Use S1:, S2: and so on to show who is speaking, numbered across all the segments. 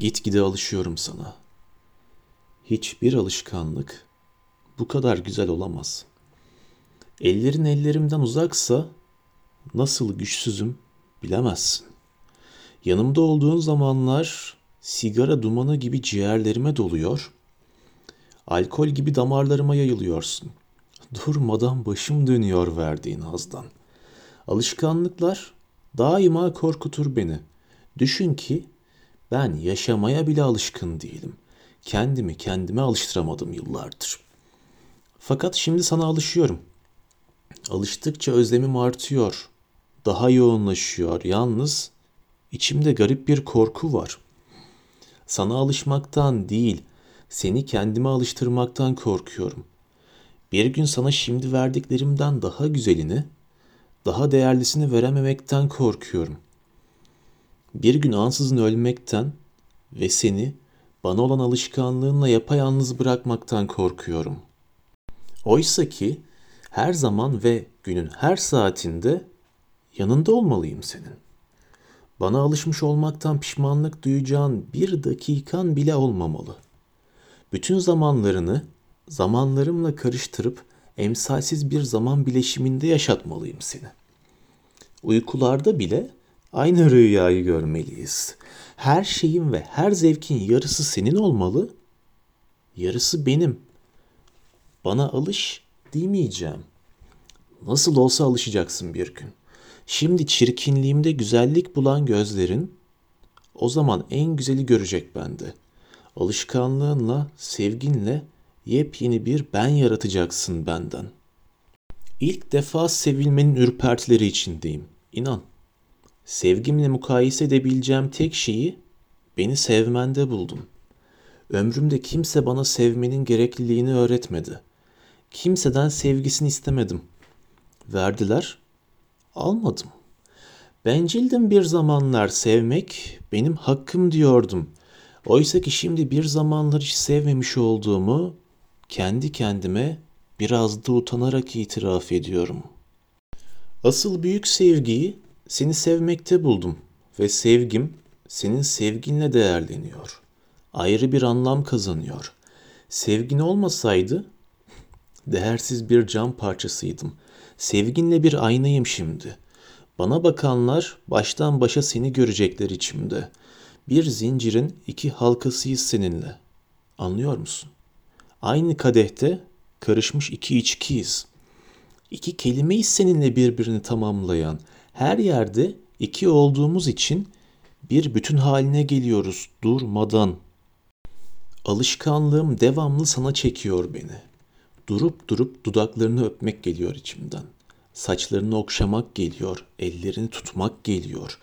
S1: Gitgide alışıyorum sana. Hiçbir alışkanlık bu kadar güzel olamaz. Ellerin ellerimden uzaksa nasıl güçsüzüm bilemezsin. Yanımda olduğun zamanlar sigara dumanı gibi ciğerlerime doluyor. Alkol gibi damarlarıma yayılıyorsun. Durmadan başım dönüyor verdiğin hazdan. Alışkanlıklar daima korkutur beni. Düşün ki ben yaşamaya bile alışkın değilim. Kendimi kendime alıştıramadım yıllardır. Fakat şimdi sana alışıyorum. Alıştıkça özlemim artıyor. Daha yoğunlaşıyor. Yalnız içimde garip bir korku var. Sana alışmaktan değil, seni kendime alıştırmaktan korkuyorum. Bir gün sana şimdi verdiklerimden daha güzelini, daha değerlisini verememekten korkuyorum. Bir gün ansızın ölmekten ve seni bana olan alışkanlığınla yapayalnız bırakmaktan korkuyorum. Oysa ki her zaman ve günün her saatinde yanında olmalıyım senin. Bana alışmış olmaktan pişmanlık duyacağın bir dakikan bile olmamalı. Bütün zamanlarını zamanlarımla karıştırıp emsalsiz bir zaman bileşiminde yaşatmalıyım seni. Uykularda bile aynı rüyayı görmeliyiz. Her şeyin ve her zevkin yarısı senin olmalı, yarısı benim. Bana alış demeyeceğim. Nasıl olsa alışacaksın bir gün. Şimdi çirkinliğimde güzellik bulan gözlerin o zaman en güzeli görecek bende. Alışkanlığınla, sevginle yepyeni bir ben yaratacaksın benden. İlk defa sevilmenin ürpertileri içindeyim. İnan. Sevgimle mukayese edebileceğim tek şeyi beni sevmende buldum. Ömrümde kimse bana sevmenin gerekliliğini öğretmedi. Kimseden sevgisini istemedim. Verdiler, almadım. Bencildim bir zamanlar sevmek benim hakkım diyordum. Oysa ki şimdi bir zamanlar hiç sevmemiş olduğumu kendi kendime biraz da utanarak itiraf ediyorum. Asıl büyük sevgiyi seni sevmekte buldum ve sevgim senin sevginle değerleniyor. Ayrı bir anlam kazanıyor. Sevgin olmasaydı değersiz bir cam parçasıydım. Sevginle bir aynayım şimdi. Bana bakanlar baştan başa seni görecekler içimde. Bir zincirin iki halkasıyız seninle. Anlıyor musun? Aynı kadehte karışmış iki içkiyiz. İki kelimeyiz seninle birbirini tamamlayan. Her yerde iki olduğumuz için bir bütün haline geliyoruz durmadan. Alışkanlığım devamlı sana çekiyor beni. Durup durup dudaklarını öpmek geliyor içimden. Saçlarını okşamak geliyor, ellerini tutmak geliyor.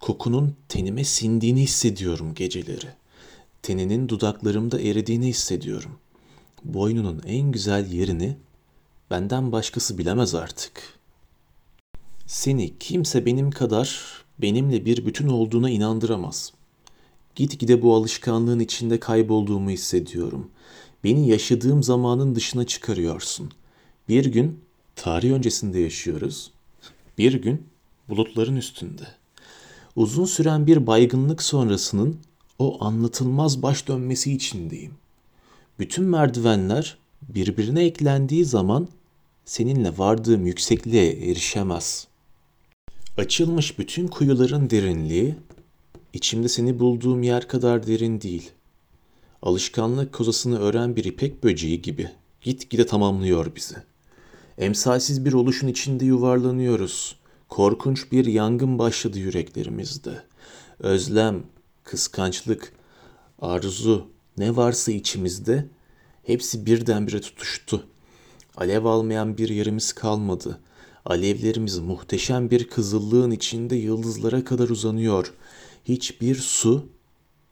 S1: Kokunun tenime sindiğini hissediyorum geceleri. Teninin dudaklarımda eridiğini hissediyorum. Boynunun en güzel yerini benden başkası bilemez artık. Seni kimse benim kadar benimle bir bütün olduğuna inandıramaz. Gitgide bu alışkanlığın içinde kaybolduğumu hissediyorum. Beni yaşadığım zamanın dışına çıkarıyorsun. Bir gün tarih öncesinde yaşıyoruz. Bir gün bulutların üstünde. Uzun süren bir baygınlık sonrasının o anlatılmaz baş dönmesi içindeyim. Bütün merdivenler birbirine eklendiği zaman seninle vardığım yüksekliğe erişemez. Açılmış bütün kuyuların derinliği içimde seni bulduğum yer kadar derin değil. Alışkanlık kozasını ören bir ipek böceği gibi gitgide tamamlıyor bizi. Emsalsiz bir oluşun içinde yuvarlanıyoruz. Korkunç bir yangın başladı yüreklerimizde. Özlem, kıskançlık, arzu, ne varsa içimizde hepsi birdenbire tutuştu. Alev almayan bir yerimiz kalmadı. Alevlerimiz muhteşem bir kızıllığın içinde yıldızlara kadar uzanıyor. Hiçbir su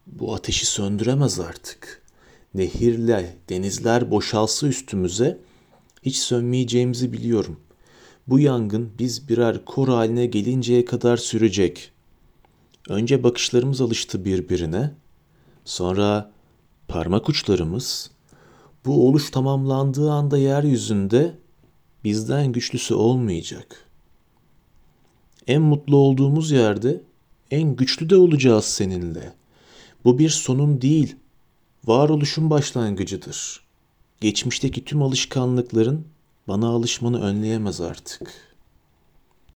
S1: bu ateşi söndüremez artık. Nehirle denizler boşalsa üstümüze hiç sönmeyeceğimizi biliyorum. Bu yangın biz birer kor haline gelinceye kadar sürecek. Önce bakışlarımız alıştı birbirine. Sonra parmak uçlarımız bu oluş tamamlandığı anda yeryüzünde bizden güçlüsü olmayacak. En mutlu olduğumuz yerde en güçlü de olacağız seninle. Bu bir sonun değil, varoluşun başlangıcıdır. Geçmişteki tüm alışkanlıkların bana alışmanı önleyemez artık.